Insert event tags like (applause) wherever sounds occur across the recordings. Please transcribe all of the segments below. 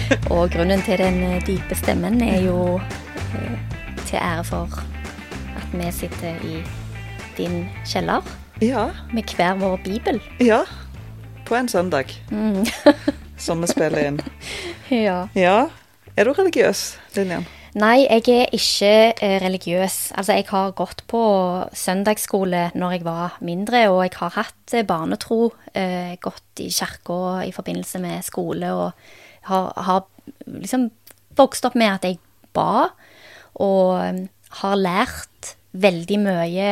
(laughs) og grunnen til den eh, dype stemmen er jo eh, til ære for at vi sitter i din kjeller Ja. med hver vår bibel. Ja. På en søndag Mm. (laughs) som vi spiller inn. (laughs) Ja. Ja. Er du religiøs, Lillian? Nei, jeg er ikke eh, religiøs. Altså, jeg har gått på søndagsskole når jeg var mindre, og jeg har hatt barnetro. Eh, gått i kirka i forbindelse med skole, og har, har liksom vokst opp med at jeg ba, og eh, har lært veldig mye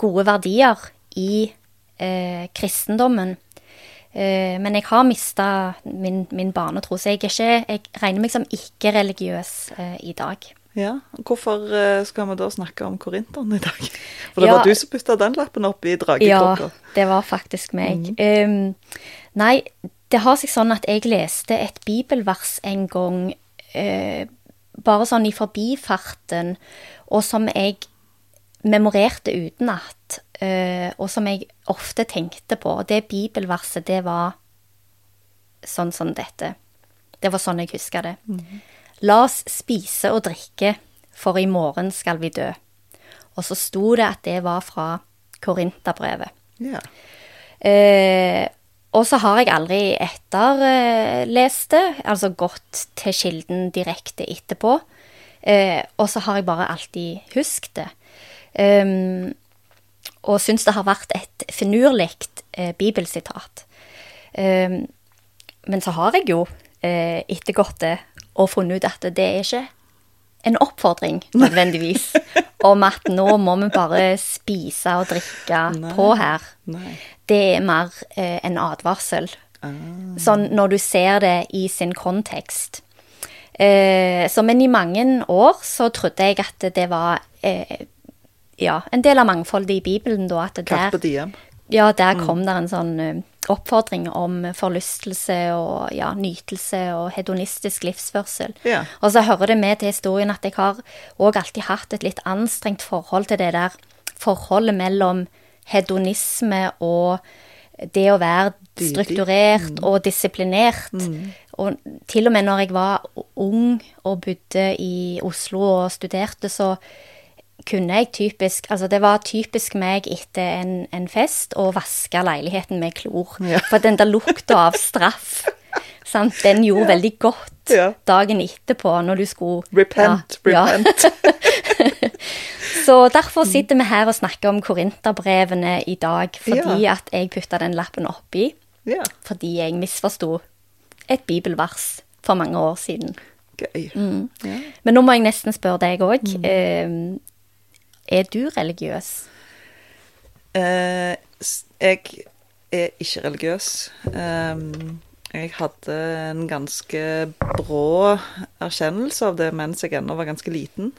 gode verdier i eh, kristendommen. Eh, men jeg har mista min, min barnetro, så jeg, er ikke, jeg regner meg som ikke-religiøs eh, i dag. Ja. Hvorfor eh, skal vi da snakke om korinteren i dag? (laughs) For det Ja. var du som putta den lappen opp i Ja, det var faktisk meg. Um, nei, det har seg sånn at jeg leste et bibelvers en gang eh, bare sånn i forbifarten, og som jeg memorerte utenat, eh, og som jeg ofte tenkte på. Og det bibelverset, det var sånn som dette. Det var sånn jeg husker det. La oss spise og drikke, for i morgen skal vi dø. Og så sto det at det var fra Korinterbrevet. Ja. Eh, og så har jeg aldri etterlest det, altså gått til kilden direkte etterpå. Eh, og så har jeg bare alltid husket det. Um, og syns det har vært et finurlig eh, bibelsitat. Um, men så har jeg jo eh, ettergått det og funnet ut at det er ikke en oppfordring nødvendigvis om at nå må vi bare spise og drikke (laughs) på her. Nei. Det er mer eh, en advarsel. Sånn når du ser det i sin kontekst. Eh, så, men i mange år så trodde jeg at det var eh, ja, en del av mangfoldet i Bibelen, da. At der, diem. ja, der kom det en sånn eh, oppfordring om forlystelse og ja, nytelse og hedonistisk livsførsel. Ja. Og så hører det med til historien at jeg har òg alltid hatt et litt anstrengt forhold til det der forholdet mellom hedonisme og det å være strukturert og disiplinert. Og til og med når jeg var ung og bodde i Oslo og studerte, så kunne jeg typisk Altså, det var typisk meg etter en, en fest å vaske leiligheten med klor. Ja. For den der lukta av straff, (laughs) sant, den gjorde veldig godt Ja. dagen etterpå når du skulle Repent, ja, repent. (laughs) Så derfor sitter vi her og snakker om korinterbrevene i dag, fordi Ja. at jeg putta den lappen oppi Ja, fordi jeg misforsto et bibelvers for mange år siden. gøy. Mm. Ja. Men nå må jeg nesten spørre deg òg. Eh, er du religiøs? Eh, jeg er ikke religiøs. Um, jeg hadde en ganske brå erkjennelse av det mens jeg ennå var ganske liten.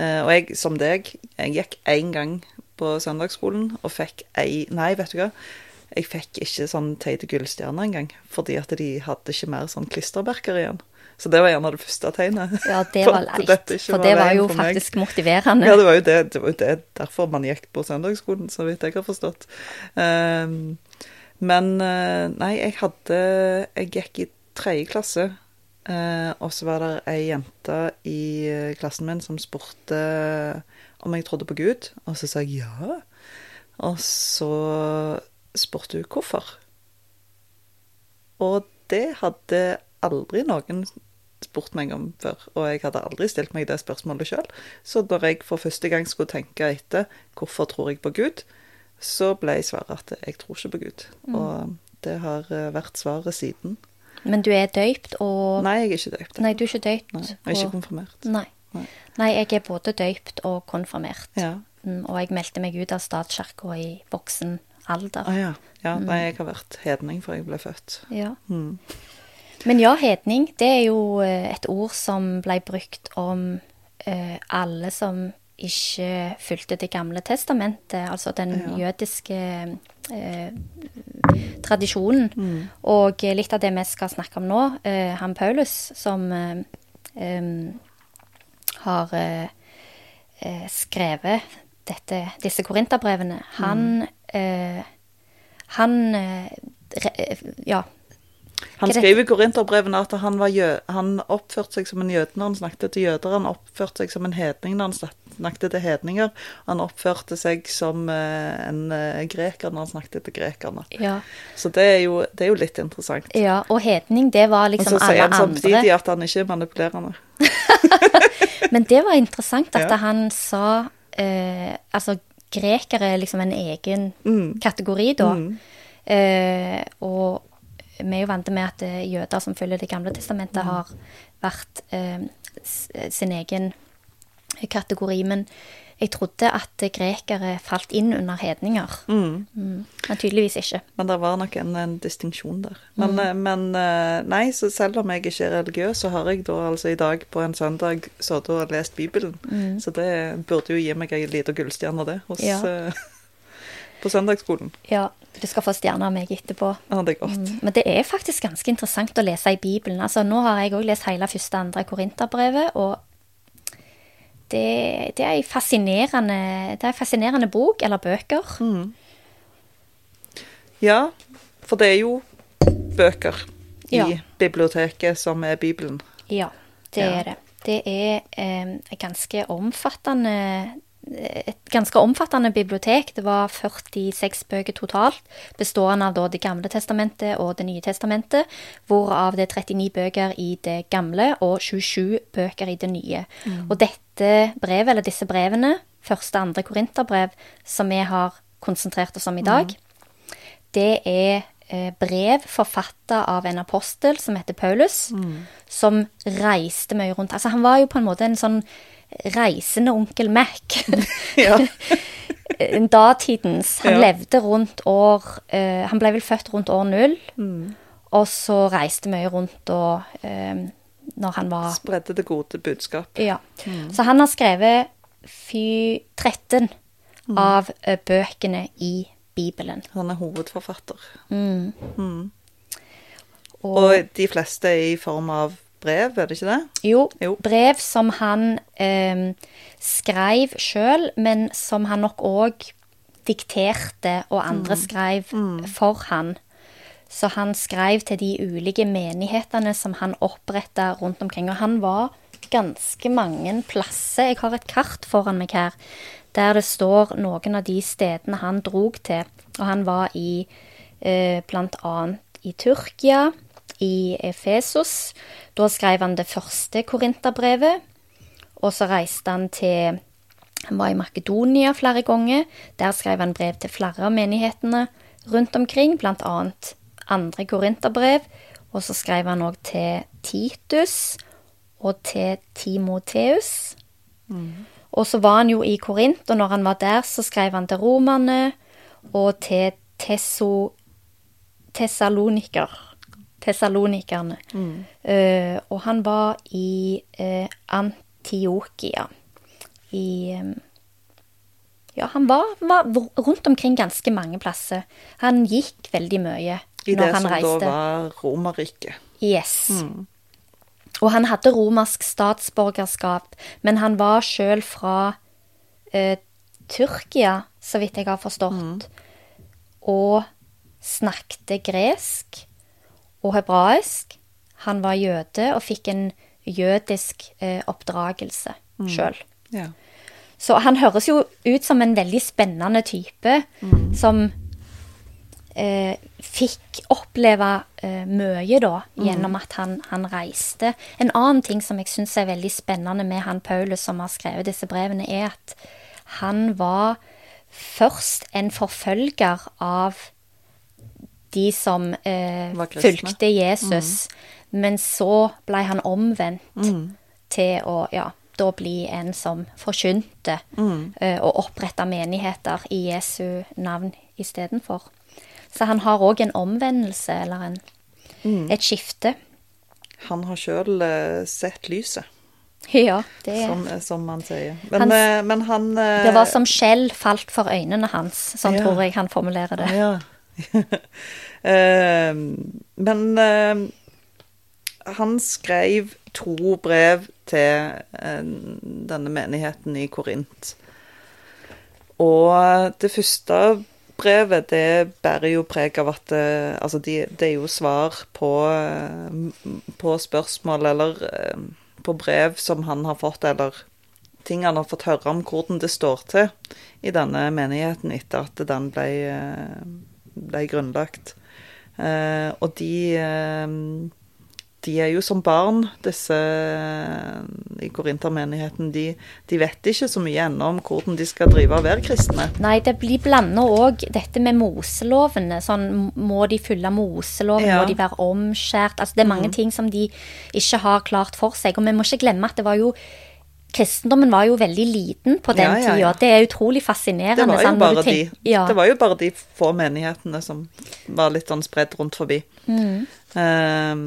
Eh, og jeg, som deg, jeg gikk én gang på søndagsskolen og fikk ei Nei, vet du hva. Jeg fikk ikke sånn Teite gullstjerne engang, fordi at de hadde ikke mer sånn klistremerker igjen. Så det var gjerne det første tegnet. Ja, det (laughs) var leit. For det var jo faktisk meg. motiverende. Ja, det var jo det, det, var jo det derfor man gikk på søndagsskolen, så vidt jeg har forstått. Um, men eh, nei, jeg hadde Jeg gikk i tredje klasse, og så var det ei jente i eh, klassen min som spurte om jeg trodde på Gud, og så sa jeg ja. Og så spurte hun hvorfor. Og det hadde aldri noen spurt meg om før, og jeg hadde aldri stilt meg det spørsmålet sjøl. Så når jeg for første gang skulle tenke etter hvorfor tror jeg på Gud, så ble svaret at jeg tror ikke på Gud. Og det har eh, vært svaret siden. Men du er døypt og Nei, jeg er ikke døypt. Nei, du er ikke døypt. Nei, jeg er ikke og- konfirmert. Nei. Nei. Nei, jeg er både døypt og konfirmert. Ja. Mm, og jeg meldte meg ut av statskirka i voksen alder. Ah, ja. ja. Nei, jeg har vært hedning før jeg ble født. Ja. Mm. Men ja, hedning, det er jo eh, et ord som ble brukt om uh, alle som ikke fulgte Det gamle testamentet, altså den Ja. jødiske eh, tradisjonen. Mm. Og litt av det vi skal snakke om nå, eh, han Paulus, som eh, har eh, skrevet dette, disse korinterbrevene, han, eh, han ja, Han er skriver i Korinterbrevene at han, var jø han oppførte seg som en jøde når han snakket til jøder. Han oppførte seg som en hedning når han snakket til hedninger. Han oppførte seg som eh, en eh, greker når han snakket til grekerne. Ja. Så det er jo, det er jo litt interessant. ja. Og hedning, det var liksom alle andre. Og så sier han samtidig andre. at han ikke er manipulerende. (laughs) Men det var interessant at Ja. han sa eh, Altså, grekere er liksom en egen Mm. kategori, da. Mm. Eh, og vi er jo vant med at eh, jøder som følger Det gamle testamentet, Mm. har vært eh, sin egen kategori. Men jeg trodde at grekere falt inn under hedninger. Mm. Mm. Men tydeligvis ikke. Men det var nok en, en distinksjon der. Men, Mm. eh, men eh, nei, så selv om jeg ikke er religiøs, så har jeg da altså i dag på en søndag sittet og lest Bibelen. Mm. Så det burde jo gi meg ei lita gullstjerne, det, hos, Ja. eh, (laughs) på søndagsskolen. Ja, du skal få stjerne av meg etterpå. Ja, det er godt. Mm. Men det er faktisk ganske interessant å lese i Bibelen. Altså, nå har jeg òg lest hele første og andre Korinterbrevet, og det, det er en fascinerende, det er en fascinerende bok, eller bøker. Mm. Ja, for det er jo bøker i Ja. biblioteket som er Bibelen. Ja, det Ja. er det. Det er eh, ganske omfattende et ganske omfattende bibliotek. Det var 46 bøker totalt, bestående av da Det gamle testamentet og Det nye testamentet, hvorav det er 39 bøker i det gamle og 27 bøker i det nye. Og dette brevet, eller disse brevene, første og andre korinterbrev, som vi har konsentrert oss om i dag, det er eh, brev forfatta av en apostel som heter Paulus, som reiste mye rundt. Altså, han var jo på en måte en sånn reisende onkel Mac. (laughs) Ja. (laughs) En Datidens. Han Ja. levde rundt år uh, Han ble vel født rundt år null, Mm. og så reiste mye rundt og eh, Når han var Spredde det gode budskap. Ja. Så han har skrevet fy 13 av eh, bøkene i Bibelen. Han er hovedforfatter. Mm. Mm. Og, Og de fleste er i form av brev, er det ikke det? jo, Jo. brev som han eh, skrev sjøl, men som han nok òg dikterte, og andre skrev for han. Så han skrev til de ulike menighetene som han oppretta rundt omkring. Og han var ganske mange plasser. Jeg har et kart foran meg her der det står noen av de stedene han drog til. Og han var i eh, blant annet i Tyrkia, i Efesos. Da skrev han det første korinterbrevet. Og så reiste han til Han var i Makedonia flere ganger. Der skrev han brev til flere av menighetene rundt omkring, annet andre korinterbrev. Og så skrev han òg til Titus og til Timoteus. Og så var han jo i Korint, og når han var der, så skrev han til romerne og til Tesso, Tessaloniker. Tessalonikerne. Eh, og han var i uh, Antiokia. I um, Ja, han var, var rundt omkring ganske mange plasser. Han gikk veldig mye I når det som reiste. da var Romerriket. Yes. Og han hadde romersk statsborgerskap, men han var sjøl fra uh, Tyrkia, så vidt jeg har forstått, og snakket gresk og hebraisk. Han var jøde og fikk en jødisk eh, oppdragelse sjøl. Ja. Så han høres jo ut som en veldig spennende type som eh, fikk oppleve eh, mye da, gjennom at han, han reiste. En annen ting som jeg syns er veldig spennende med han Paulus som har skrevet disse brevene, er at han var først en forfølger av de som eh, fulgte Jesus, men så ble han omvendt til å ja, da bli en som forkynte eh, og oppretta menigheter i Jesu navn istedenfor. Så han har òg en omvendelse, eller en, et skifte. Han har sjøl sett lyset, (laughs) Ja, det, som, som man sier. Men, Han- eh, men han eh, det var som skjell falt for øynene hans. Sånn Ja. tror jeg han formulerer det. Ja. (laughs) Eh, men eh, han skrev to brev til eh, denne menigheten i Korint. Og det første brevet det bærer jo preg av at det, altså de, det er jo svar på, eh, på spørsmål eller eh, på brev som han har fått, eller ting han har fått høre om hvordan det står til i denne menigheten etter at den ble, eh, ble grunnlagt. Eh, og de eh, de er jo som barn, disse i Korintermenigheten. De, de vet ikke så mye ennå om hvordan de skal drive og være kristne. Nei, det blir blanda òg dette med moselovene. Sånn, må de følge moseloven? Ja. Må de være omskjært? Altså, det er mange ting som de ikke har klart for seg. Og vi må ikke glemme at det var jo Kristendommen var jo veldig liten på den Ja, ja, ja. tida. Det er utrolig fascinerende. Det var sånn, bare de, ja. det var jo bare de få menighetene som var litt sånn spredt rundt forbi. Mm. Ehm,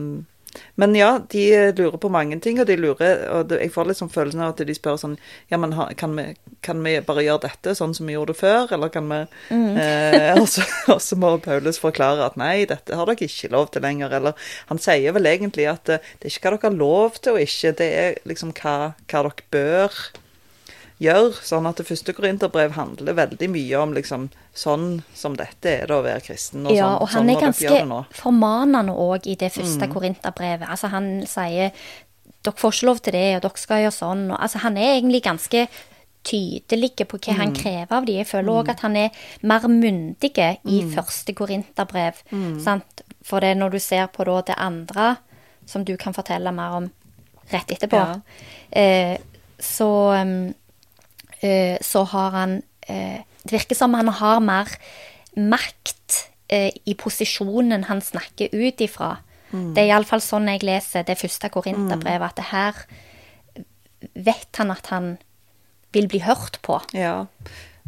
men ja, de lurer på mange ting, og de lurer Og jeg får sånn følelsen av at de spør sånn Ja, men kan, vi, kan vi bare gjøre dette sånn som vi gjorde det før, eller kan vi Mm. eh, (laughs) og, så, og så må Paulus forklare at nei, dette har dere ikke lov til lenger, eller Han sier vel egentlig at eh, det er ikke hva dere har lov til og ikke, det er liksom hva, hva dere bør gjør. Sånn at det første korinterbrev handler veldig mye om liksom sånn som dette er det å være kristen. Og ja, sånn, og han sånn er ganske formanende òg i det første Mm. Korinterbrevet. Altså, han sier dere får ikke lov til det, og dere skal gjøre sånn. Og, altså, han er egentlig ganske tydelig på hva Mm. han krever av dem. Jeg føler òg at han er mer myndig i Mm. første korinterbrev. Sant? For det når du ser på da det andre, som du kan fortelle mer om rett etterpå, Ja. eh, så um, eh, så har han eh, Det virker som han har mer makt eh, i posisjonen han snakker ut ifra. Det er iallfall sånn jeg leser det første Korinterbrevet, at det her vet han at han vil bli hørt på. Ja.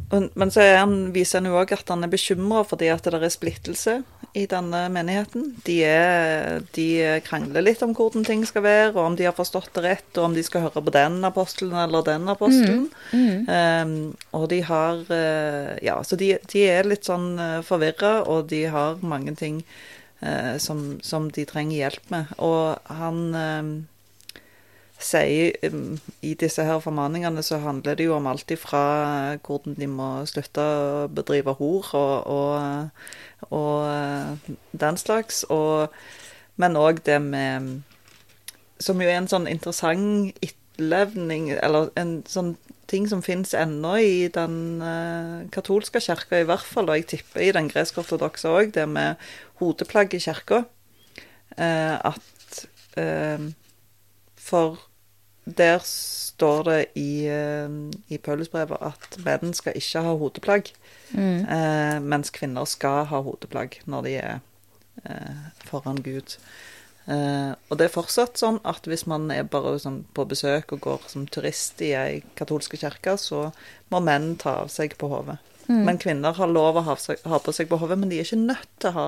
Men så han, viser han jo òg at han er bekymra fordi at det er splittelse i denne menigheten. De, er, de krangler litt om hvordan ting skal være, og om de har forstått det rett, og om de skal høre på den apostelen eller den apostelen. Um, og de har eh, Ja, så de, de er litt sånn uh, forvirra, og de har mange ting uh, som, som de trenger hjelp med. Og han eh, sier um, I disse her formaningene så handler det jo om alt ifra hvordan de må slutte å bedrive hor og, og, og eh, den slags, og, men òg det med Som jo er en sånn interessant etterlevning, eller en sånn ting som finnes ennå i den eh, katolske kirka, i hvert fall, og jeg tipper i den gresk-ortodokse òg, det med hodeplagg i kirka. Eh, at eh, For der står det i, eh, i Paulusbrevet at menn skal ikke ha hodeplagg, eh, mens kvinner skal ha hodeplagg når de er eh, foran Gud. Eh, og det er fortsatt sånn at hvis man er bare sånn på besøk og går som turist i ei katolske kirke, så må menn ta av seg på hodet. Men kvinner har lov å ha, seg, ha på seg på hodet, men de er ikke nødt til å ha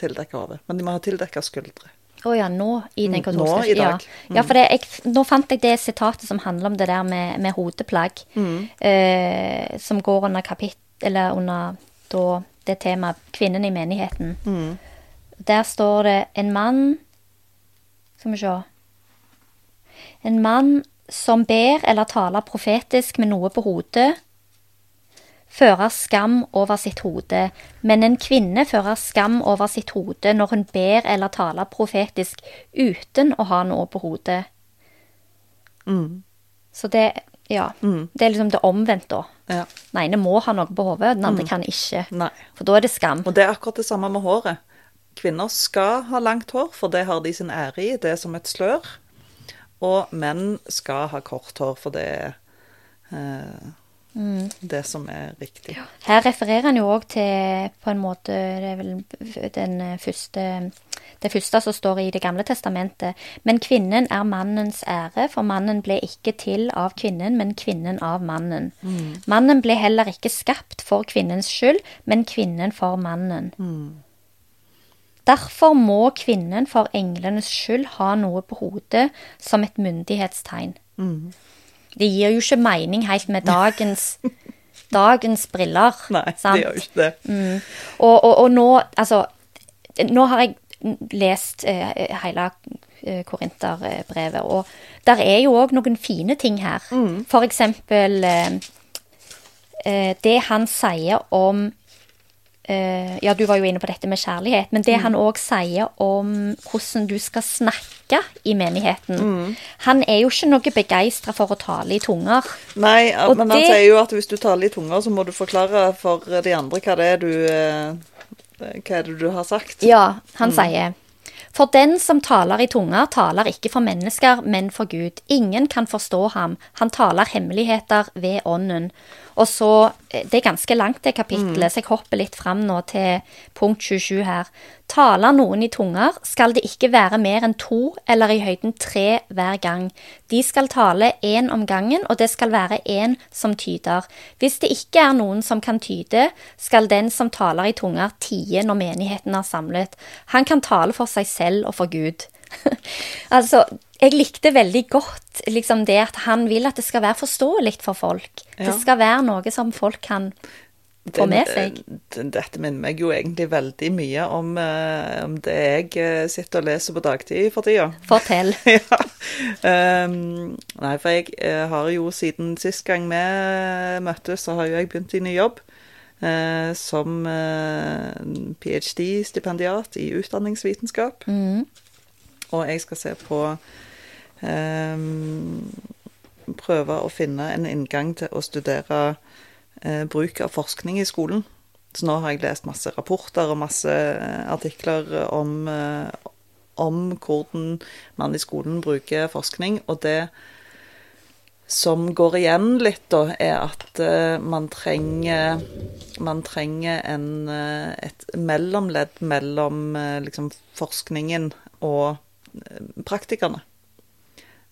tildekka hode. Men de må ha tildekka skuldre. Å ja, nå i den Mm, katolske nå i dag. Ja, ja for det, jeg, nå fant jeg det sitatet som handler om det der med, med hodeplagg, eh, som går under kapittel Eller under da, det temaet 'Kvinnen i menigheten'. Der står det en mann Skal vi se En mann som ber eller taler profetisk med noe på hodet, fører skam over sitt hode, men en kvinne fører skam over sitt hode når hun ber eller taler profetisk uten å ha noe på hodet. Så det Ja. Det er liksom det omvendt, da. Ja. Den ene må ha noe på hodet, den andre kan ikke. Nei. For da er det skam. Og det er akkurat det samme med håret. Kvinner skal ha langt hår, for det har de sin ære i. Det er som et slør. Og menn skal ha kort hår, for det er eh, det som er riktig. Her refererer han jo òg til på en måte Det er vel den første Det første som står i Det gamle testamentet. Men kvinnen er mannens ære, for mannen ble ikke til av kvinnen, men kvinnen av mannen. Mannen ble heller ikke skapt for kvinnens skyld, men kvinnen for mannen. Derfor må kvinnen for englenes skyld ha noe på hodet som et myndighetstegn. Det gir jo ikke mening helt med dagens, dagens briller. Nei, sant? det gjør jo ikke det. Og, og, og nå, altså Nå har jeg lest eh, hele eh, Korinterbrevet, og der er jo òg noen fine ting her. For eksempel eh, eh, det han sier om eh, Ja, du var jo inne på dette med kjærlighet, men det han òg sier om hvordan du skal snakke i menigheten Han er jo ikke noe begeistra for å tale i tunger. Nei, Og men han sier jo at hvis du taler i tunger, så må du forklare for de andre hva det er du eh, Hva er det du har sagt. Ja, han sier For den som taler i tunger, taler ikke for mennesker, men for Gud. Ingen kan forstå ham. Han taler hemmeligheter ved ånden. Og så, eh, Det er ganske langt, det kapittelet, så jeg hopper litt fram nå til punkt 27 her. Taler noen i tunger, skal det ikke være mer enn to eller i høyden tre hver gang. De skal tale én om gangen, og det skal være én som tyder. Hvis det ikke er noen som kan tyde, skal den som taler i tunger, tie når menigheten er samlet. Han kan tale for seg selv og for Gud. (laughs) altså, jeg likte veldig godt liksom det at han vil at det skal være forståelig for folk. Ja. Det skal være noe som folk kan få med seg. den- Dette minner meg jo egentlig veldig mye om, uh, om det jeg uh, sitter og leser på dagtid for tida. Fortell. (laughs) ja. um, nei, for jeg uh, har jo siden sist gang vi møttes, så har jo jeg begynt i ny jobb. eh, som eh, ph.d.-stipendiat i utdanningsvitenskap. Mm. Og jeg skal se på Prøve å finne en inngang til å studere eh, bruk av forskning i skolen. Så nå har jeg lest masse rapporter og masse eh, artikler om, eh, om hvordan man i skolen bruker forskning. Og det som går igjen litt, da, er at man trenger Man trenger en, et mellomledd mellom liksom forskningen og praktikerne.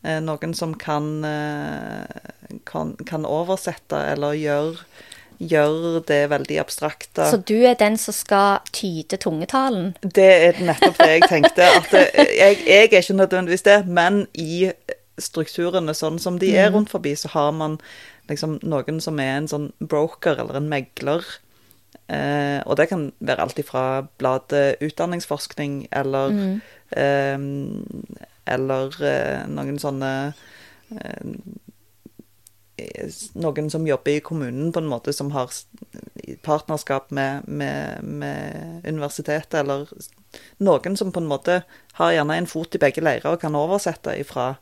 Eh, noen som kan, eh, kan, kan oversette eller gjøre gjør det veldig abstrakte. Så du er den som skal tyde tungetalen? Det er nettopp det jeg tenkte. At det, jeg, jeg er ikke nødvendigvis det, men i strukturene sånn som de er rundt forbi, så har man liksom noen som er en sånn broker eller en megler. Eh, og det kan være alt ifra bladet Utdanningsforskning eller eh, Eller eh, noen sånne eh, noen som jobber i kommunen på en måte som har partnerskap med, med, med universitetet, eller noen som på en måte har gjerne en fot i begge leirer og kan oversette ifra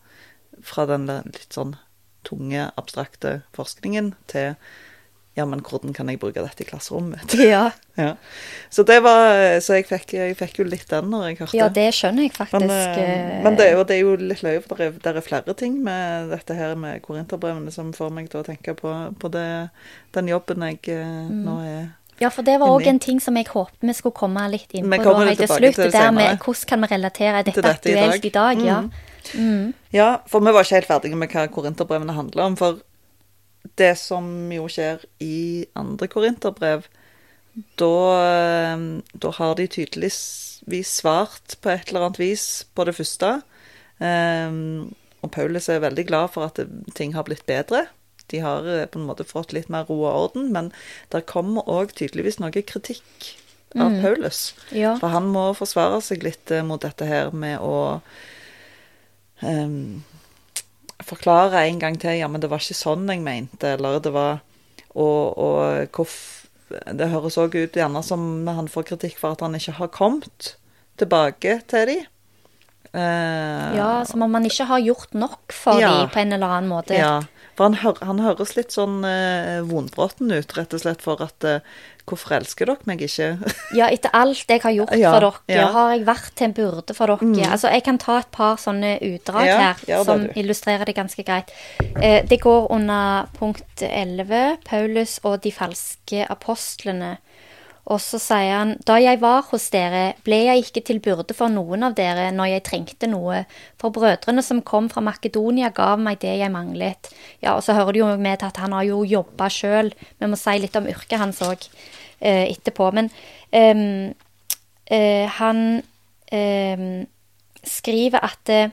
fra den litt sånn tunge, abstrakte forskningen til ja, men hvordan kan jeg bruke dette i klasserommet? (laughs) Ja, ja. Så det var Så jeg fikk, jeg fikk jo litt den når jeg hørte ja det skjønner jeg faktisk. men, eh, eh, men det, er jo, det er jo litt løye, for det er, det er flere ting med dette her med korinterbrevene som får meg til å tenke på, på det, den jobben jeg eh, Mm. nå er Ja, for det var òg en ting som jeg håpet vi skulle komme litt inn på litt helt til slutt. Det der med hvordan kan vi relatere dette, dette aktuelt i dag. i dag. ja. Mm. Mm. Ja, for vi var ikke helt ferdige med hva korinterbrevene handler om. For det som jo skjer i andre korinterbrev, da, eh, da har de tydeligvis svart på et eller annet vis på det første. Um, og Paulus er veldig glad for at ting har blitt bedre. De har eh, på en måte fått litt mer ro og orden, men der kommer òg tydeligvis noe kritikk av Paulus. Ja. For han må forsvare seg litt eh, mot dette her med å ehm, forklare en gang til ja, men det var ikke sånn jeg mente, eller det var Og, og hvorf- det høres òg ut gjerne som han får kritikk for at han ikke har kommet tilbake til de. Eh, ja, som om han ikke har gjort nok for Ja. de på en eller annen måte. ja, for han, hør, han høres litt sånn eh, vonbroten ut, rett og slett for at eh, Hvorfor elsker dere meg ikke? (laughs) Ja, etter alt jeg har gjort Ja, for dere, ja. Mm. har jeg vært til en byrde for dere. Altså, jeg kan ta et par sånne utdrag Ja, her det, som du. illustrerer det ganske greit. Eh, det går under punkt 11, Paulus og de falske apostlene. Og så sier han, da jeg var hos dere, ble jeg ikke til byrde for noen av dere når jeg trengte noe, for brødrene som kom fra Makedonia gav meg det jeg manglet. Ja, og så hører det jo med til at han har jo jobba sjøl. Vi må si litt om yrket hans òg eh, etterpå. Men ehm, eh, han ehm, skriver at eh,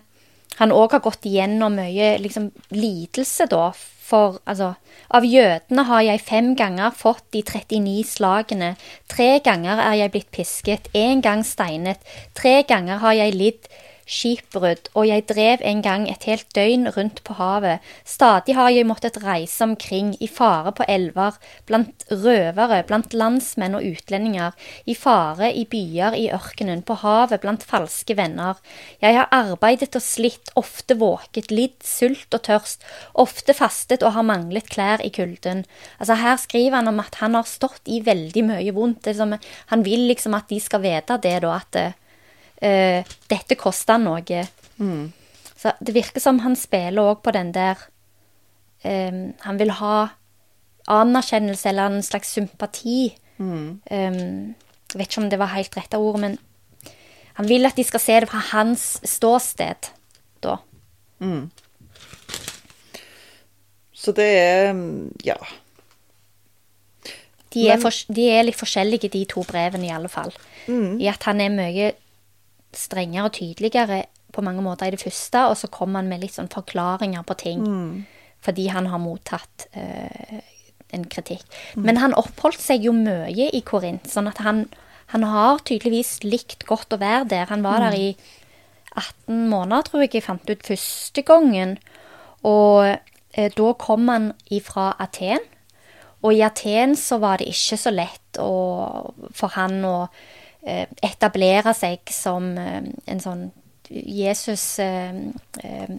han òg har gått igjennom mye liksom, lidelse, da. For altså Av jødene har jeg fem ganger fått de 39 slagene. Tre ganger er jeg blitt pisket, én gang steinet. Tre ganger har jeg lidd skipbrudd, og jeg drev en gang et helt døgn rundt på havet. Stadig har jeg måttet reise omkring, i fare på elver, blant røvere, blant landsmenn og utlendinger, i fare i byer i ørkenen, på havet, blant falske venner. Jeg har arbeidet og slitt, ofte våket, lidd sult og tørst, ofte fastet og har manglet klær i kulden. Altså Her skriver han om at han har stått i veldig mye vondt. Liksom, han vil liksom at de skal vite det, da, at uh, dette koster noe. Mm. Så det virker som han spiller òg på den der um, Han vil ha anerkjennelse eller en slags sympati. Mm. Um, jeg vet ikke om det var helt rette ord, men han vil at de skal se det fra hans ståsted, da. Mm. Så det er mm, Ja. De er, for, de er litt forskjellige, de to brevene, i alle fall. Mm. I at han er mye strengere og tydeligere på mange måter i det første, og så kommer han med litt sånn forklaringer på ting. Mm. Fordi han har mottatt eh, en kritikk. Men han oppholdt seg jo mye i Korint, sånn at han, han har tydeligvis likt godt å være der. Han var der i 18 måneder, tror jeg jeg fant ut første gangen. Og eh, da kom han ifra Aten. Og i Aten så var det ikke så lett å, for han å etablere seg som eh, en sånn Jesus eh, eh,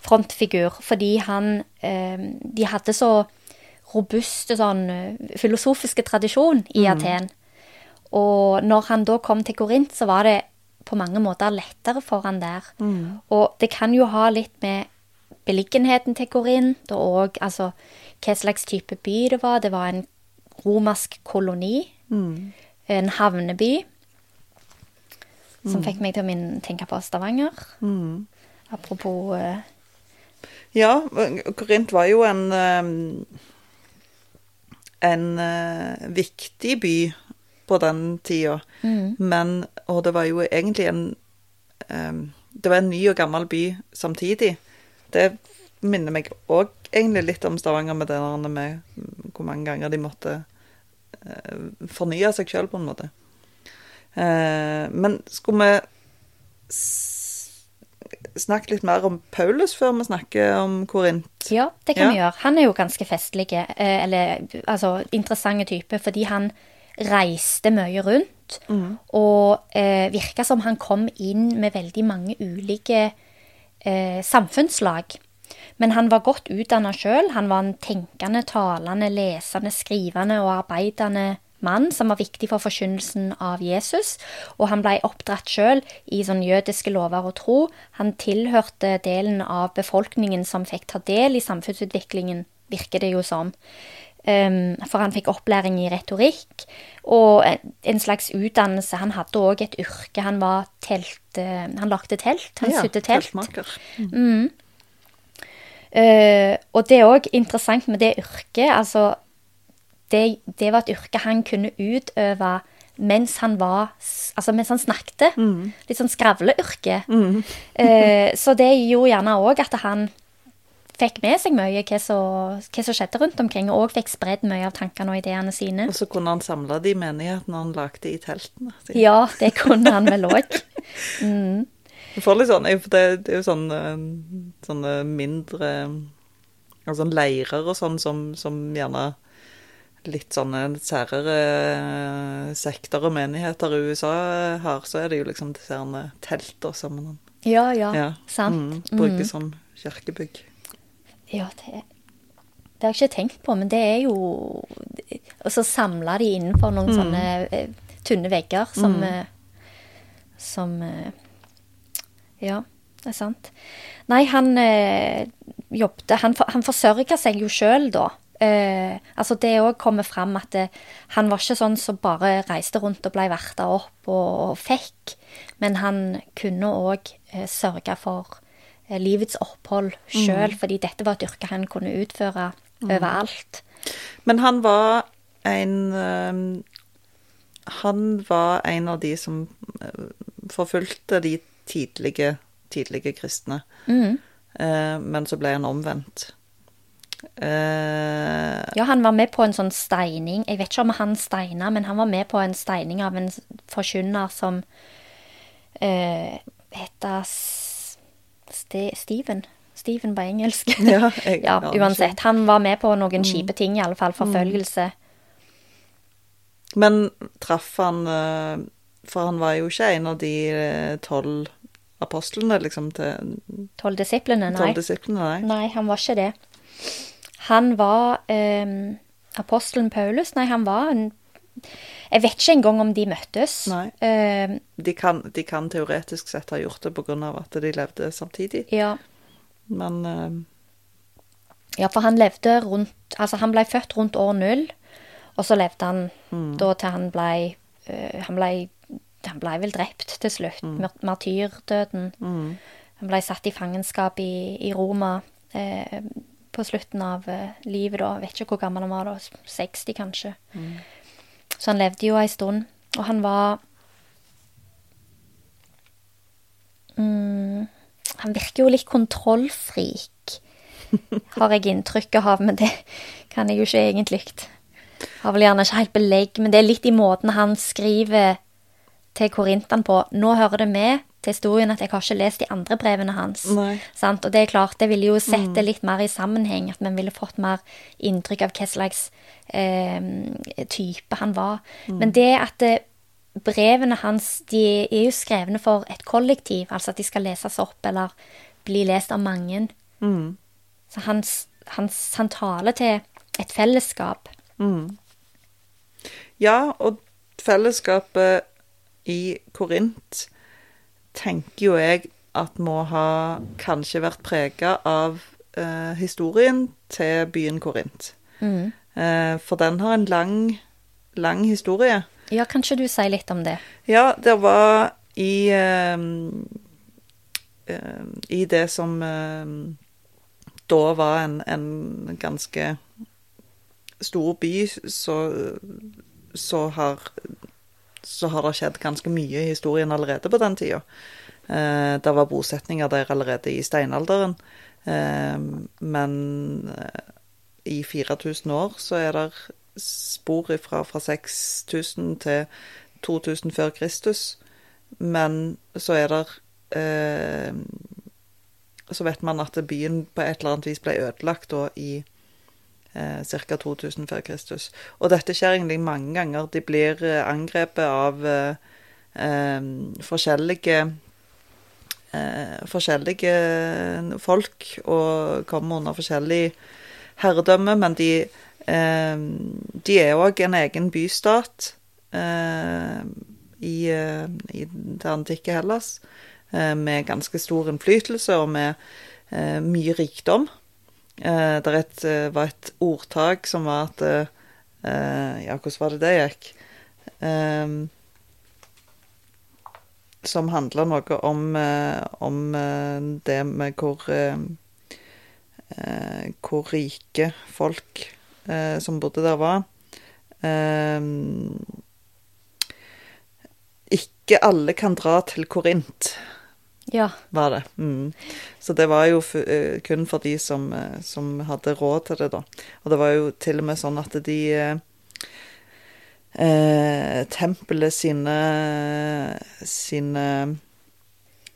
frontfigur, fordi han eh, De hadde så robuste sånn eh, filosofiske tradisjon i Aten. Og når han da kom til Korint, så var det på mange måter lettere for han der. Og det kan jo ha litt med beliggenheten til Korint, og altså hva slags type by det var. Det var en romersk koloni. Mm. En havneby. Som fikk meg til å min- tenke på Stavanger. Mm. Apropos uh, Ja, Korint var jo en eh, en eh, viktig by på den tida. mm, Men Og det var jo egentlig en um, Det var en ny og gammel by samtidig. Det minner meg òg egentlig litt om Stavanger med det med hvor mange ganger de måtte eh, fornye seg sjøl, på en måte. Eh, men skulle vi snakke litt mer om Paulus før vi snakker om Korint? Ja, det kan Ja. vi gjøre. Han er jo ganske festlig, eh, eller altså interessante type, fordi han reiste mye rundt. Og eh, virka som han kom inn med veldig mange ulike eh, samfunnslag. Men han var godt utdanna sjøl. Han var en tenkende, talende, lesende, skrivende og arbeidende mann som var viktig for forkynnelsen av Jesus. Og han ble oppdratt sjøl i sånn jødiske lover og tro. Han tilhørte delen av befolkningen som fikk ta del i samfunnsutviklingen, virker det jo som. Um, for han fikk opplæring i retorikk og en- slags utdannelse. Han hadde òg et yrke. Han var telt... eh, han lagde telt. Han Ja, sydde telt. teltmaker. Eh, og det er òg interessant med det yrket. Altså, det, det var et yrke han kunne utøve mens han var Altså mens han snakket. Litt sånn skravleyrke. (laughs) Eh, så det gjorde gjerne òg at han fikk med seg mye hva som, skjedde rundt omkring, og òg fikk spredd mye av tankene og ideene sine. Og så kunne han samle de menighetene han lagde i teltene. Ja, det kunne han vel òg. (laughs) Du får litt sånn, for det, det er jo sånn, eh, sånne mindre altså sånn leirer og sånn som, som gjerne litt sånne særere eh, sekter og menigheter i USA har, så er det jo liksom disse teltene som man Ja, ja, ja, sant. mm, bruker som kirkebygg. Ja, det, det har jeg ikke tenkt på, men det er jo Og så samler de innenfor noen sånne eh, tynne vegger som eh, Som Ja, det er sant. Nei, han øh, jobbet Han, han forsørga seg jo sjøl da. Uh, altså Det òg kommer fram at det, han var ikke sånn som bare reiste rundt og ble verta opp og, og fikk, men han kunne òg uh, sørge for uh, livets opphold sjøl, fordi dette var et yrke han kunne utføre overalt. Men han var en eh, Han var en av de som eh, forfulgte de tidlige, tidlige kristne. Mm. Eh, men så ble han omvendt. Eh, Ja, han var med på en sånn steining. Jeg vet ikke om han steina, men han var med på en steining av en forkynner som eh, heter Ste Steven. Steven på engelsk. (laughs) Ja, jeg (laughs) ja, uansett. Han var med på noen kjipe ting, i alle fall. Forfølgelse. Men traff han eh, For han var jo ikke en av de eh, tolv apostlene, liksom, til Tolv disiplene, nei. tolv disiplene, nei. Nei, han var ikke det. Han var ehm, apostelen Paulus. Nei, han var en Jeg vet ikke engang om de møttes. Nei. Ehm, De kan, de kan teoretisk sett ha gjort det pga. at de levde samtidig, ja. men uh... ja, for han levde rundt Altså, han ble født rundt år null, og så levde han da til han ble uh, Han ble han ble vel drept til slutt. Mm. Martyrdøden. Han ble satt i fangenskap i, i Roma eh, på slutten av eh, livet, da. Jeg vet ikke hvor gammel han var da. 60, kanskje. Så han levde jo ei stund. Og han var mm, Han virker jo litt kontrollfrik, (laughs) har jeg inntrykk av, men det kan jeg jo ikke egentlig. Har vel gjerne ikke helt belegg, men det er litt i måten han skriver til korintene på. Nå hører det med til historien at jeg har ikke lest de andre brevene hans. Sant? Og det er klart, det ville jo sett det litt mer i sammenheng, at vi ville fått mer inntrykk av hva slags eh, type han var. Men det at eh, brevene hans de er jo skrevne for et kollektiv, altså at de skal leses opp eller bli lest av mange. mm, Så hans, hans, han, taler til et fellesskap. Ja, og fellesskapet i Korint tenker jo jeg at må ha kanskje vært prega av eh, historien til byen Korint. Eh, for den har en lang, lang historie. Ja, kanskje du sier litt om det? Ja, det var i eh, eh, I det som eh, da var en, en ganske stor by, så, så har så har det skjedd ganske mye i historien allerede på den tida. Eh, det var bosetninger der allerede i steinalderen. Eh, men eh, i 4000 år så er det spor ifra fra 6000 til 2000 før Kristus. Men så er det eh, Så vet man at byen på et eller annet vis ble ødelagt da i eh, ca. 2000 før Kristus. Og dette skjer egentlig mange ganger. De blir eh, angrepet av eh, eh, forskjellige eh, forskjellige folk og kommer under forskjellig herredømme, men de, eh, de er òg en egen bystat eh, i, eh, i det antikke Hellas, eh, med ganske stor innflytelse og med eh, mye rikdom. Eh, det et, eh, var et ordtak som var at eh, Ja, hvordan var det det gikk? Eh, som handla noe om, om det med hvor Hvor rike folk som bodde der, var. Eh, ikke alle kan dra til Korint, Ja. var det. Mm. Så det var jo eh, kun for de som, eh, som hadde råd til det, da. Og det var jo til og med sånn at de eh, eh, Tempelet sine sine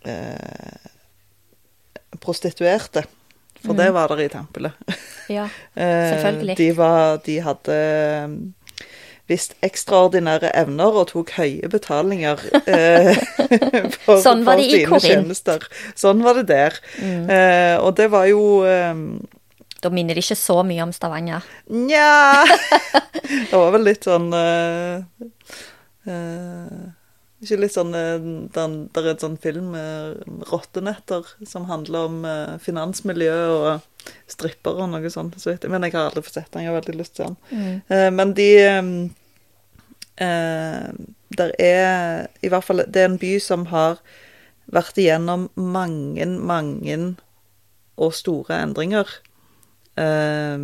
eh, prostituerte. For det var der i tempelet. ja. (laughs) Selvfølgelig. De, var, de hadde eh, visst ekstraordinære evner og tok høye betalinger (laughs) eh, (laughs) for, Sånn var for sine tjenester. Sånn var det der. Eh, og det var jo eh, Da minner det ikke så mye om Stavanger. Nja (laughs) Det var vel litt sånn eh, eh, Ikke litt sånn Det er et sånn film, 'Rottenetter', som handler om eh, finansmiljø og stripper og noe sånt. Så jeg. Men jeg har aldri fått sett den. Jeg har veldig lyst til den. Eh, men de eh, eh, Der er i hvert fall Det er en by som har vært igjennom mange, mange og store endringer. Eh,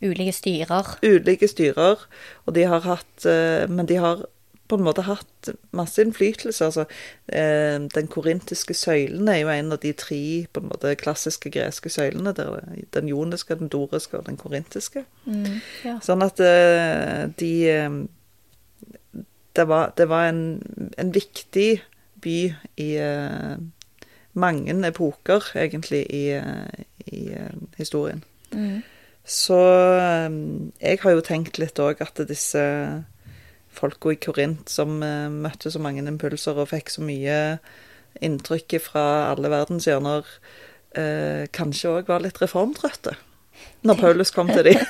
Ulike styrer. ulike styrer, og de har hatt Men de har på en måte hatt masse innflytelse. Altså, eh, den korintiske søylen er jo en av de tre på en måte klassiske greske søylene. Der, er den joniske, den doriske og den korintiske. Ja. Sånn at eh, de eh, Det var, det var en, en viktig by i eh, mange epoker, egentlig, i, i historien. Mm. Så jeg har jo tenkt litt òg at disse folka i Korint som eh, møtte så mange impulser og fikk så mye inntrykk fra alle verdens hjørner, eh, kanskje òg var litt reformtrøtte når Paulus kom til dem. (laughs)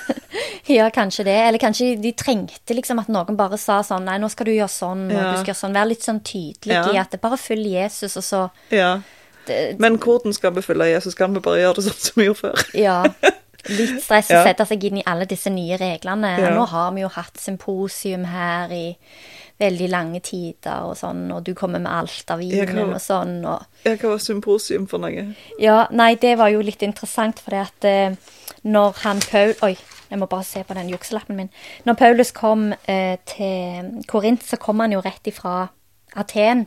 Ja, kanskje det. Eller kanskje de trengte liksom at noen bare sa sånn Nei, nå skal du gjøre sånn, og Ja. du skal gjøre sånn. Være litt sånn tydelig Ja. i at det bare følg Jesus, og så ja. Men hvordan skal vi følge Jesus? Kan vi bare gjøre det sånn som vi gjorde før? Ja. (laughs) Litt stress å sette seg inn i alle disse nye reglene. Ja. Nå har vi jo hatt symposium her i veldig lange tider og sånn, og du kommer med alt av Ja, vinen og sånn, og Ja, hva var symposium for noe? Ja, nei, det var jo litt interessant, fordi at eh, når han Paul... Oi, jeg må bare se på den jukselappen min. Når Paulus kom eh, til Korint, så kom han jo rett ifra Aten.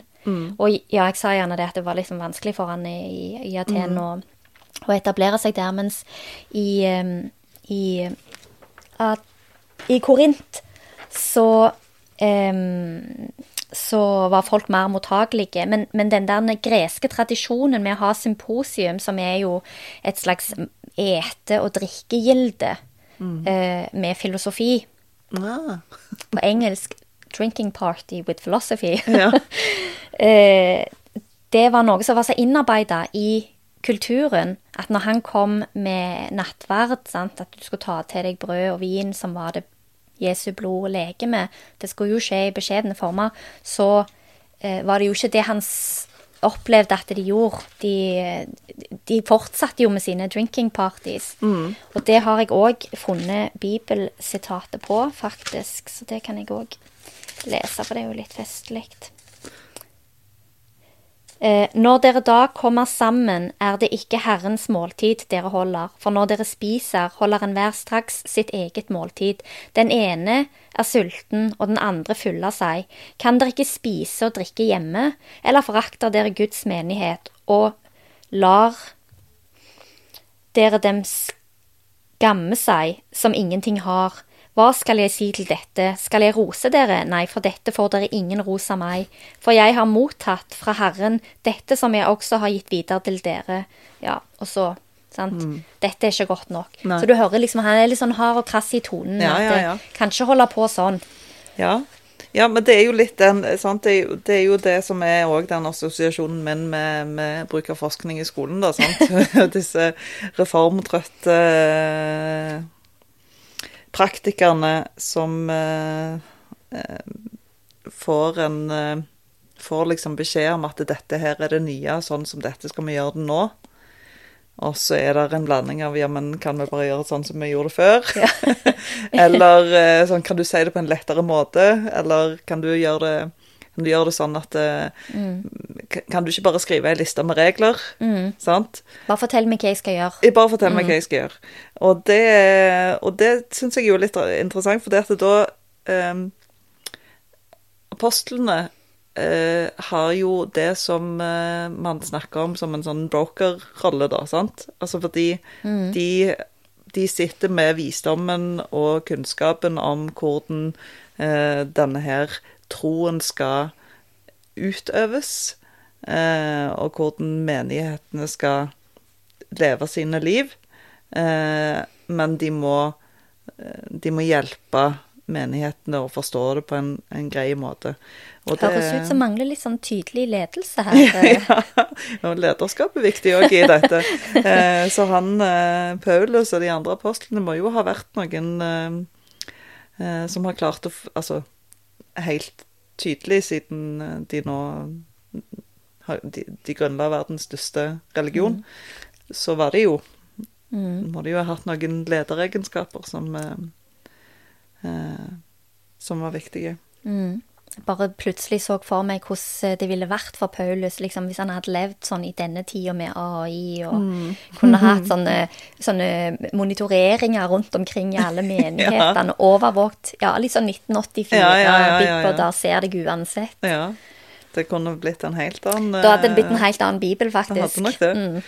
Og ja, jeg sa gjerne det at det var liksom vanskelig for han i, i Aten å, å etablere seg der, mens i, i, at, i Korint så um, så var folk mer mottagelige. Men, men den der greske tradisjonen med å ha symposium, som er jo et slags ete- og drikkegilde eh, med filosofi Ah, På engelsk 'drinking party with philosophy'. Ja. (laughs) eh, det var noe som var så innarbeida i kulturen at når han kom med nattverd, sant, at du skulle ta til deg brød og vin som var det Jesu blod og legeme, det skulle jo skje i beskjedne former, så eh, var det jo ikke det han opplevde at de gjorde. De, de fortsatte jo med sine drinking parties. Og det har jeg òg funnet bibelsitatet på, faktisk, så det kan jeg òg lese, for det er jo litt festlig. Eh, når dere da kommer sammen, er det ikke Herrens måltid dere holder, for når dere spiser, holder enhver straks sitt eget måltid. Den ene er sulten, og den andre fyller seg. Kan dere ikke spise og drikke hjemme, eller forakter dere Guds menighet, og lar dere dem skamme seg som ingenting har? Hva skal jeg si til dette, skal jeg rose dere? Nei, for dette får dere ingen ros av meg, for jeg har mottatt fra Herren dette som jeg også har gitt videre til dere. Ja, og så, sant. Dette er ikke godt nok. Nei. Så du hører liksom, han er litt sånn hard og krass i tonen. Ja, ja, det ja. Kan ikke holde på sånn. Ja. ja, men det er jo litt den sant? Det, er jo, det er jo det som er òg den assosiasjonen min med, med bruk av forskning i skolen, da. sant? (laughs) (laughs) Disse reformtrøtte eh, praktikerne som eh, eh, får en eh, Får liksom beskjed om at dette her er det nye, sånn som dette skal vi gjøre det nå. Og så er det en blanding av ja, men kan vi bare gjøre det sånn som vi gjorde det før? (laughs) eller eh, sånn, kan du si det på en lettere måte? Eller kan du gjøre det, kan du gjøre det sånn at mm. Kan du ikke bare skrive ei liste med regler? Sant? Bare fortell meg hva jeg skal gjøre. Jeg bare fortell meg hva jeg skal gjøre. Og det, og det syns jeg jo er litt interessant, for det at da um, Apostlene Uh, har jo det som uh, man snakker om som en sånn broker-rolle, da, sant? Altså fordi de, de sitter med visdommen og kunnskapen om hvordan eh, denne her troen skal utøves, eh, og hvordan menighetene skal leve sine liv. Eh, men de må, eh, de må hjelpe menighetene å forstå det på en, en grei måte. Og det- Høres ut som (laughs) mangler litt sånn tydelig ledelse her. ja, og lederskap er viktig òg i dette. Eh, så han, Paulus og de andre apostlene må jo ha vært noen som har klart å Altså helt tydelig, siden eh, de nå har, de, de grunnla verdens største religion, så var det jo Må de jo ha hatt noen lederegenskaper som eh, eh, Som var viktige. Mm. Bare plutselig så for meg hvordan det ville vært for Paulus liksom, hvis han hadde levd sånn i denne tida med AI og Mm. kunne hatt (laughs) sånne, sånne monitoreringer rundt omkring i alle (laughs) menighetene. Overvåkt. Ja, litt sånn 1984. Ja, ja, ja, ja, ja. Der ser deg uansett. Ja. Det kunne blitt en helt annen Da hadde det blitt en eh, helt annen bibel, faktisk. Han hadde nok det. Mm.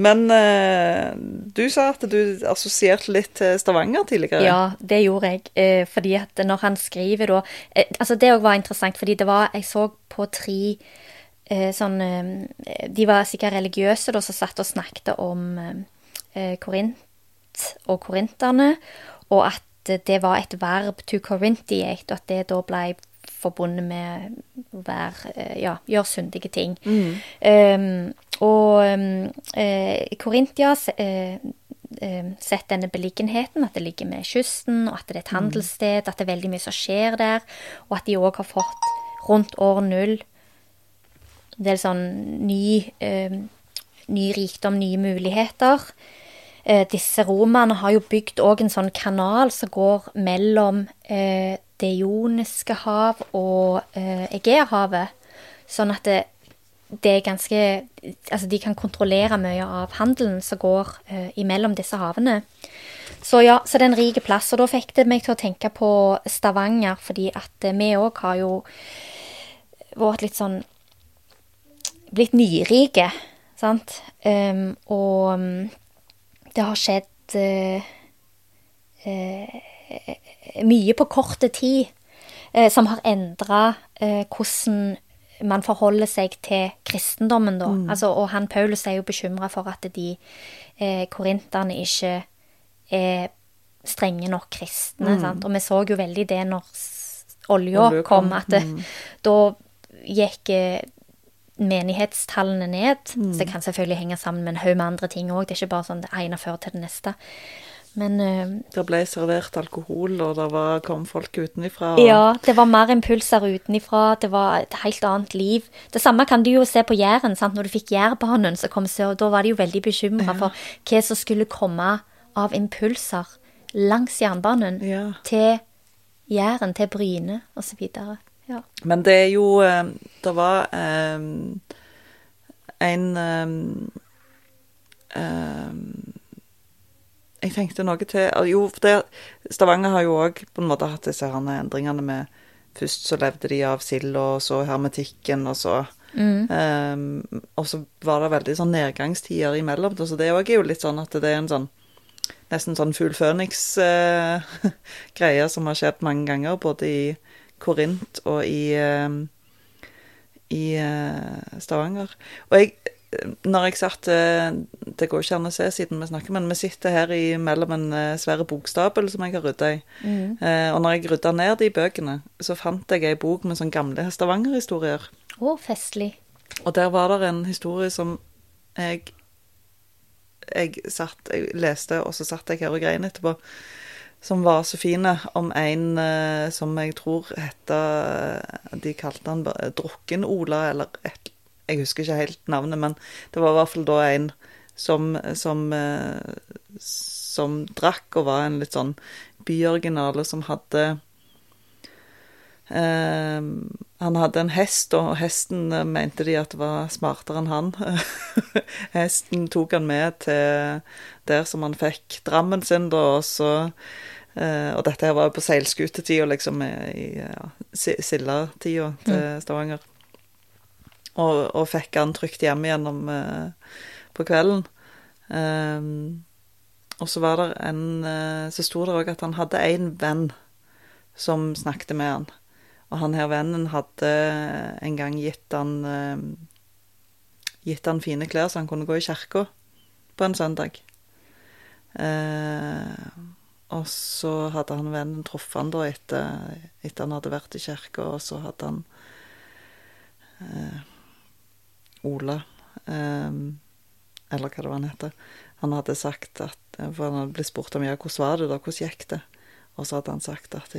Men eh, du sa at du assosierte litt til Stavanger tidligere. Ja, det gjorde jeg. Eh, fordi at når han skriver da eh, Altså, det òg var interessant, fordi det var Jeg så på tre eh, sånn eh, De var sikkert religiøse da, som satt og snakket om eh, Korint og korinterne, og at det var et verb to corintiate, og at det da ble forbundet med å være eh, Ja, gjøre syndige ting. Um, og eh, Korintia eh, eh, sett denne beliggenheten, at det ligger med kysten, og at det er et handelssted, at det er veldig mye som skjer der, og at de òg har fått rundt år null en del sånn ny, eh, ny rikdom, nye muligheter. Eh, disse romerne har jo bygd òg en sånn kanal som går mellom eh, det joniske hav og eh, Egeahavet, sånn at det, det er ganske Altså, de kan kontrollere mye av handelen som går eh, imellom disse havene. Så ja, så det er en rik plass. Og da fikk det meg til å tenke på Stavanger, fordi at eh, vi òg har jo vært litt sånn Blitt nyrike, sant. Um, og mm, det har skjedd uh, eh, mye på korte tid eh, som har endra eh, hvordan man forholder seg til kristendommen, da. Altså, og han Paulus er jo bekymra for at de eh, korinterne ikke er strenge nok kristne. Sant? Og vi så jo veldig det når olja Olja kom, at det, da gikk eh, menighetstallene ned. Så det kan selvfølgelig henge sammen med en haug med andre ting òg. Det er ikke bare sånn det ene fører til det neste. Men uh, Det ble servert alkohol, og det var, kom folk utenifra. Og, ja, det var mer impulser utenifra. Det var et helt annet liv. Det samme kan du jo se på Jæren. sant? Når du fikk Jærbanen, så kom sør, da var de jo veldig bekymra for hva som skulle komme av impulser langs jernbanen Ja. til Jæren, til Bryne osv. Ja. Men det er jo eh, Det var um, en um, eh, Jeg tenkte noe til Jo, for det, Stavanger har jo òg på en måte hatt disse her endringene med Først så levde de av sild, og så hermetikken, og så eh, Og så var det veldig sånn nedgangstider imellom. Så det òg er jo litt sånn at det er en sånn Nesten sånn fugl føniks-greie (laughs) som har skjedd mange ganger, både i Korint og i, uh, i uh, Stavanger. Og jeg, når jeg satt eh, Det går ikke an å se siden vi snakker, men vi sitter her i, mellom en svær svære bokstabel som jeg har rydda i. Eh, og når jeg rydda ned de bøkene, så fant jeg ei bok med sånne gamle Stavanger-historier. Å, festlig. Og der var det en historie som jeg jeg satt, jeg leste, og så satt jeg her og grein etterpå, som var så fine, om en eh, som jeg tror heter, De kalte han Drukken-Ola, eller et Jeg husker ikke helt navnet, men det var i hvert fall da en som, som, eh, som drakk og var en litt sånn byoriginale som hadde Eh, han hadde en hest, og hesten eh, mente de at var smartere enn han. (laughs) hesten tok han med til der som han fikk drammen sin, da, og så Uh, Og dette her var jo på seilskutetida, liksom, i ja, si- sildatida til Stavanger. Og, og fikk han trygt hjem igjennom eh, på kvelden. Eh, og så var det en eh, Så sto det òg at han hadde én venn som snakket med han. Og han her vennen hadde en gang gitt han eh, Gitt han fine klær så han kunne gå i kirka på en søndag. Eh, og så hadde han vennen truffet han da etter, etter han hadde vært i kirka, og så hadde han eh, Ola eh, Eller hva det var han heter. Han hadde sagt at For han hadde blitt spurt om ja, hvordan var det da, hvordan gikk det? Og så hadde han sagt at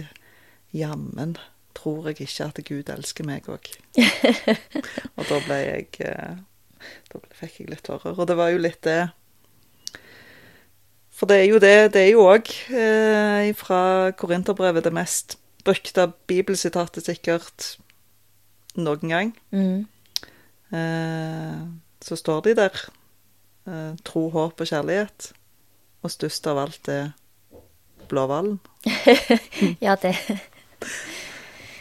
jammen tror jeg ikke at Gud elsker meg òg. (laughs) og da ble jeg eh, Da fikk jeg litt tårer. Og det var jo litt det For det er jo det Det er jo òg eh, fra Korinterbrevet det mest brukte bibelsitatet sikkert noen gang. Mm. Eh, så står de der. Eh, tro, håp og kjærlighet. Og størst av alt er blåhvalen. (laughs) Ja, det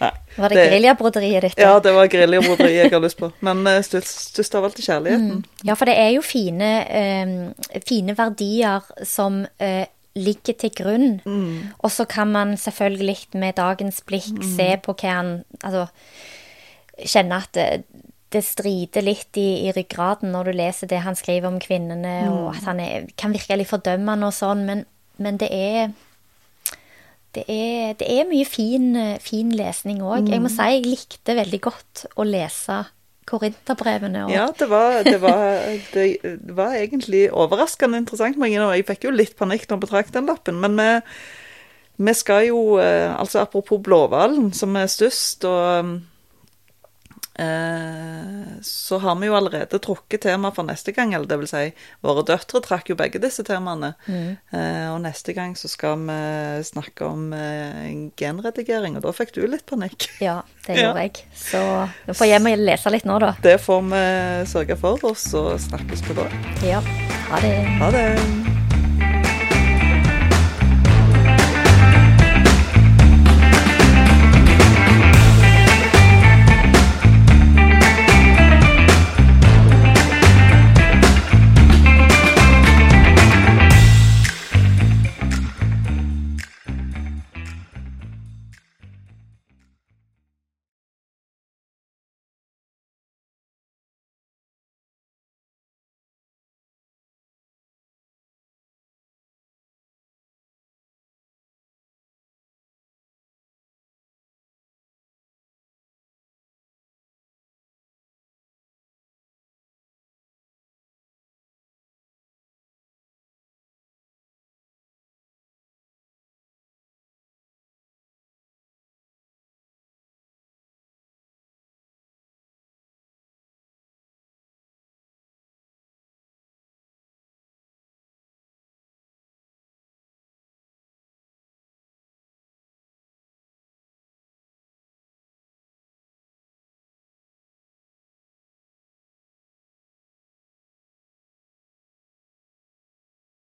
Nei, Var det, det- geriljabroderiet ditt? Ja, det var geriljabroderiet jeg har lyst på. Men eh, størst, av alt er kjærligheten. Ja, for det er jo fine, eh, fine verdier som eh, ligger til grunn. Og så kan man selvfølgelig med dagens blikk se på hva han Altså kjenne at det, strider litt i, i ryggraden når du leser det han skriver om kvinnene, og at han er, kan virke litt fordømmende og sånn, men, men det er det er, det er mye fin, fin lesning òg. Jeg må si jeg likte veldig godt å lese korinterbrevene. Og... Ja, det var, det, var, det, det var, egentlig overraskende interessant. Jeg fikk jo litt panikk når jeg betraktet den lappen. Men vi, vi skal jo eh, Altså apropos Blåhvalen, som er størst, og så har vi jo allerede trukket tema for neste gang, eller det vil si, våre døtre trakk jo begge disse temaene. Mm. Eh, og neste gang så skal vi snakke om eh, genredigering, og da fikk du litt panikk. (laughs) Ja, det gjorde ja. jeg. Så nå får hjem og lese litt nå, da. Det får vi sørge for, og så snakkes vi da. Ja. Ha det. Ha det.